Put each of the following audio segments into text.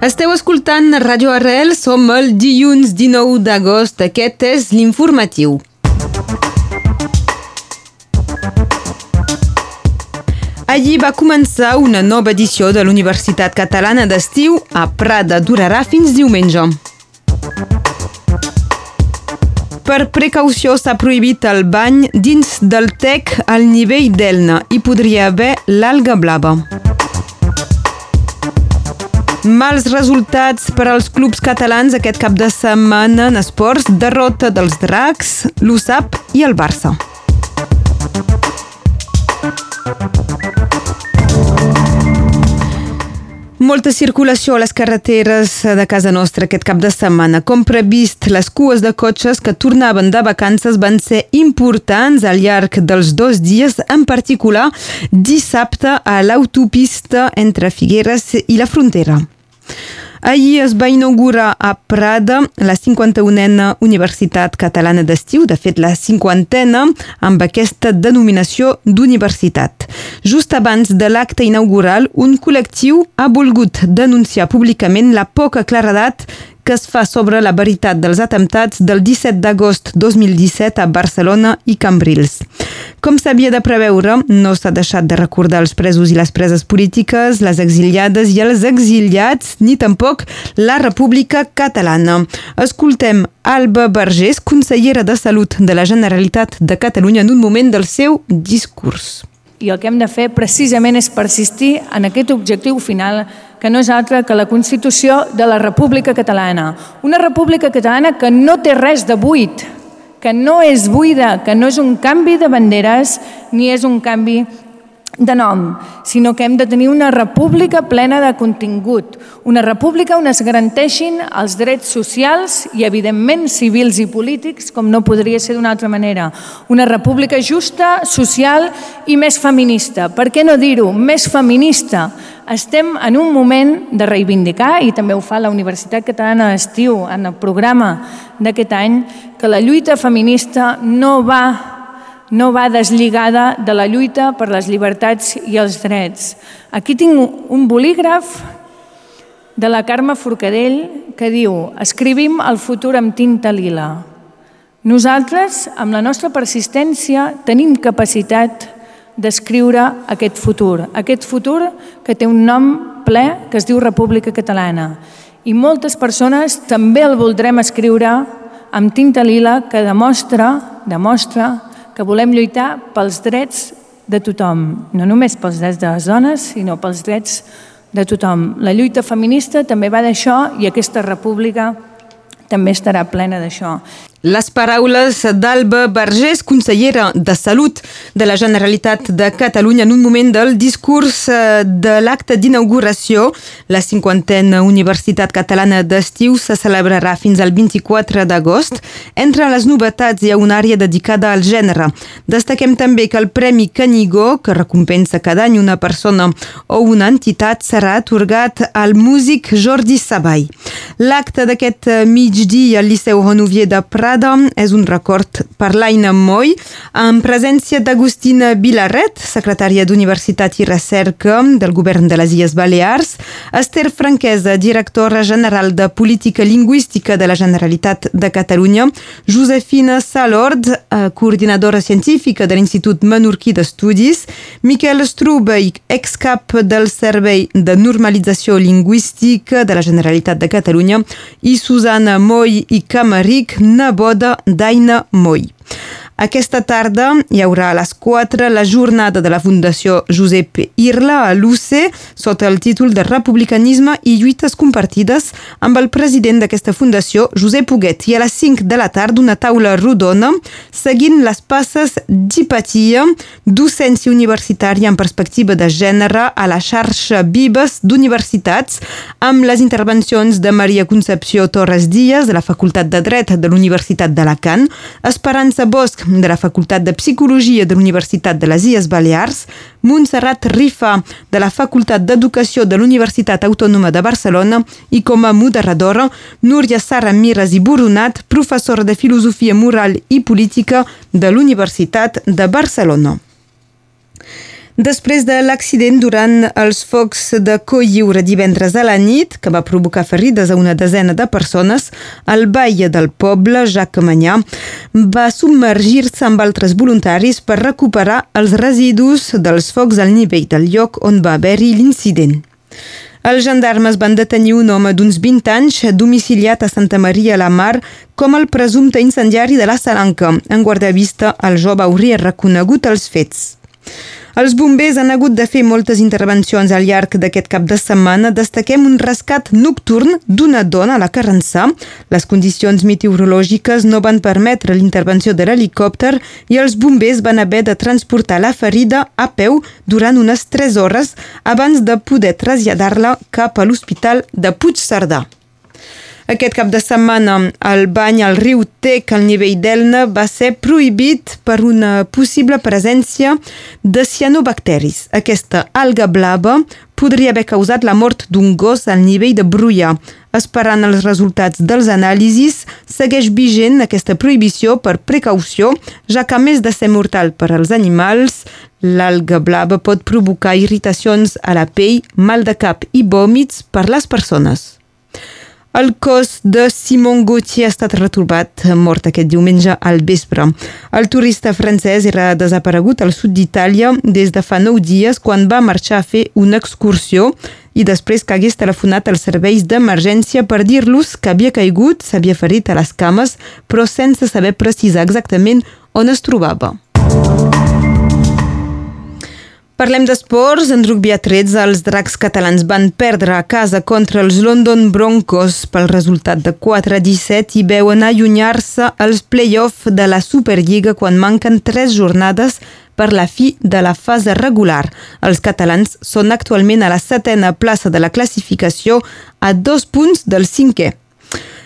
Esteu escoltant Radio Arrel, som el dilluns 19 d'agost, aquest és l'informatiu. Allí va començar una nova edició de l'Universitat Catalana d'Estiu a Prada. Durarà fins diumenge. Per precaució s'ha prohibit el bany dins del TEC al nivell d'Elna. Hi podria haver l'alga blava. Mals resultats per als clubs catalans aquest cap de setmana en esports, derrota dels dracs, l'USAP i el Barça. Molta circulació a les carreteres de casa nostra aquest cap de setmana. Com previst, les cues de cotxes que tornaven de vacances van ser importants al llarg dels dos dies, en particular dissabte a l'autopista entre Figueres i la frontera. Ahir es va inaugurar a Prada la 51a Universitat Catalana d'Estiu, de fet la 50a, amb aquesta denominació d'universitat. Just abans de l'acte inaugural, un col·lectiu ha volgut denunciar públicament la poca claredat que es fa sobre la veritat dels atemptats del 17 d'agost 2017 a Barcelona i Cambrils. Com s'havia de preveure, no s'ha deixat de recordar els presos i les preses polítiques, les exiliades i els exiliats, ni tampoc la República Catalana. Escoltem Alba Vergés, consellera de Salut de la Generalitat de Catalunya, en un moment del seu discurs. I el que hem de fer precisament és persistir en aquest objectiu final que no és altre que la Constitució de la República Catalana. Una República Catalana que no té res de buit, que no és buida, que no és un canvi de banderes ni és un canvi de nom, sinó que hem de tenir una república plena de contingut, una república on es garanteixin els drets socials i, evidentment, civils i polítics, com no podria ser d'una altra manera. Una república justa, social i més feminista. Per què no dir-ho? Més feminista. Estem en un moment de reivindicar, i també ho fa la Universitat Catalana d'Estiu en el programa d'aquest any, que la lluita feminista no va no va deslligada de la lluita per les llibertats i els drets. Aquí tinc un bolígraf de la Carme Forcadell que diu «Escrivim el futur amb tinta lila». Nosaltres, amb la nostra persistència, tenim capacitat d'escriure aquest futur, aquest futur que té un nom ple que es diu República Catalana. I moltes persones també el voldrem escriure amb tinta lila que demostra, demostra que volem lluitar pels drets de tothom, no només pels drets de les dones, sinó pels drets de tothom. La lluita feminista també va d'això i aquesta república també estarà plena d'això. Les paraules d'Alba Vergés, consellera de Salut de la Generalitat de Catalunya en un moment del discurs eh, de l'acte d'inauguració. La cinquantena Universitat Catalana d'Estiu se celebrarà fins al 24 d'agost. Entre les novetats hi ha una àrea dedicada al gènere. Destaquem també que el Premi Canigó, que recompensa cada any una persona o una entitat, serà atorgat al músic Jordi Sabay. L'acte d'aquest migdia al Liceu Renovier de Prada és un record per l'Aina Moy, en presència d'Agustina Vilarret, secretària d'Universitat i Recerca del Govern de les Illes Balears, Esther Franquesa, directora general de Política Lingüística de la Generalitat de Catalunya, Josefina Salord, eh, coordinadora científica de l'Institut Menorquí d'Estudis, Miquel Strube, excap del Servei de Normalització Lingüística de la Generalitat de Catalunya, i Susana Moy i Camaric, neboda boda d'Aina Moy. Aquesta tarda hi haurà a les 4 la jornada de la Fundació Josep Irla a l'UC sota el títol de Republicanisme i lluites compartides amb el president d'aquesta fundació, Josep Huguet. I a les 5 de la tarda una taula rodona seguint les passes d'hipatia, docència universitària en perspectiva de gènere a la xarxa Vives d'universitats amb les intervencions de Maria Concepció Torres Díaz de la Facultat de Dret de l'Universitat d'Alacant, Esperança Bosch de la Facultat de Psicologia de l'Universitat de les Illes Balears, Montserrat Rifa, de la Facultat d'Educació de l'Universitat Autònoma de Barcelona i com a moderadora, Núria Sara Miras i Burunat, professora de Filosofia Moral i Política de l'Universitat de Barcelona. Després de l'accident durant els focs de Colliure divendres a la nit, que va provocar ferides a una desena de persones, el ball del poble, Jacques Manyà, va submergir-se amb altres voluntaris per recuperar els residus dels focs al nivell del lloc on va haver-hi l'incident. Els gendarmes van detenir un home d'uns 20 anys domiciliat a Santa Maria la Mar com el presumpte incendiari de la Salanca. En guardavista, el jove hauria reconegut els fets. Els bombers han hagut de fer moltes intervencions al llarg d'aquest cap de setmana. Destaquem un rescat nocturn d'una dona a la Carrançà. Les condicions meteorològiques no van permetre l'intervenció de l'helicòpter i els bombers van haver de transportar la ferida a peu durant unes 3 hores abans de poder traslladar-la cap a l'Hospital de Puigcerdà. Aquest cap de setmana el bany al riu Tec al nivell d'Elna va ser prohibit per una possible presència de cianobacteris. Aquesta alga blava podria haver causat la mort d'un gos al nivell de Bruia. Esperant els resultats dels anàlisis, segueix vigent aquesta prohibició per precaució, ja que a més de ser mortal per als animals, l'alga blava pot provocar irritacions a la pell, mal de cap i vòmits per les persones. El cos de Simon Gauthier ha estat retrobat mort aquest diumenge al vespre. El turista francès era desaparegut al sud d'Itàlia des de fa nou dies quan va marxar a fer una excursió i després que hagués telefonat als serveis d'emergència per dir-los que havia caigut, s'havia ferit a les cames, però sense saber precisar exactament on es trobava. Parlem d'esports. En rugby a 13, els dracs catalans van perdre a casa contra els London Broncos pel resultat de 4 a 17 i veuen allunyar-se els play-off de la Superliga quan manquen 3 jornades per la fi de la fase regular. Els catalans són actualment a la setena plaça de la classificació a dos punts del cinquè.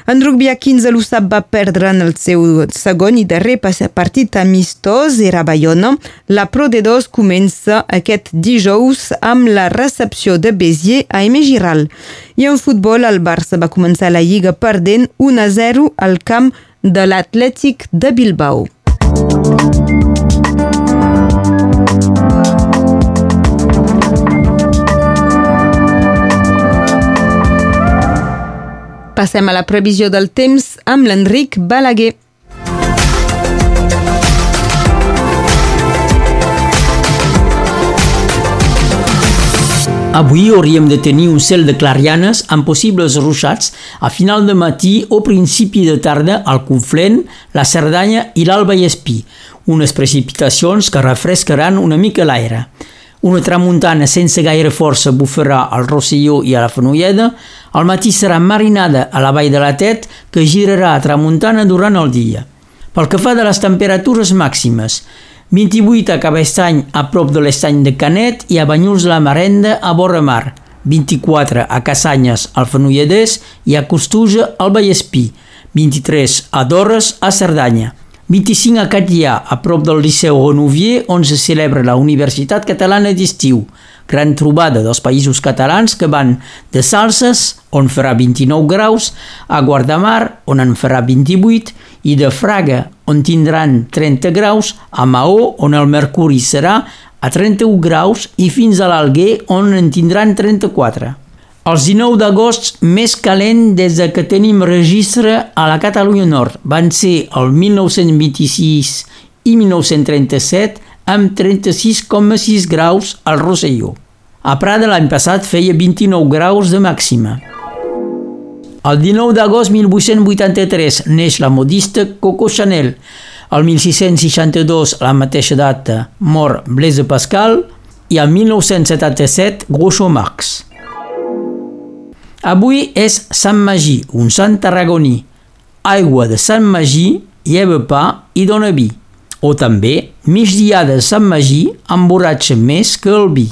En rugby a 15 l'USAP va perdre en el seu segon i darrer partit amistós, era Bayona. La Pro de 2 comença aquest dijous amb la recepció de Béziers a Aimé Giral. I en futbol, el Barça va començar la Lliga perdent 1-0 al camp de l'Atlètic de Bilbao. Passem a la previsió del temps amb l'Enric Balaguer. Avui hauríem de tenir un cel de clarianes amb possibles ruixats a final de matí o principi de tarda al Conflent, la Cerdanya i l'Alt Vallespí, unes precipitacions que refrescaran una mica l'aire. Una tramuntana sense gaire força bufarà al Rosselló i a la Fenolleda. Al matí serà marinada a la vall de la Tet, que girarà a tramuntana durant el dia. Pel que fa de les temperatures màximes, 28 a Cabestany a prop de l'estany de Canet i a Banyuls la Marenda a Borremar, 24 a Cassanyes al Fenolledès i a Costuja al Vallespí, 23 a Dorres a Cerdanya. 25 a Catllà, a prop del Liceu Renouvier, on se celebra la Universitat Catalana d'Estiu, gran trobada dels països catalans que van de Salses, on farà 29 graus, a Guardamar, on en farà 28, i de Fraga, on tindran 30 graus, a Maó, on el mercuri serà a 31 graus, i fins a l'Alguer, on en tindran 34. Els 19 d'agost més calent des de que tenim registre a la Catalunya Nord van ser el 1926 i 1937 amb 36,6 graus al Rosselló. A Prada l'any passat feia 29 graus de màxima. El 19 d'agost 1883 neix la modista Coco Chanel. El 1662, a la mateixa data, mor Blaise Pascal i el 1977 Groucho Marx. Avui és Sant Magí, un sant tarragoní. Aigua de Sant Magí, lleva pa i dona vi. O també, migdiada de Sant Magí, emborratxa més que el vi.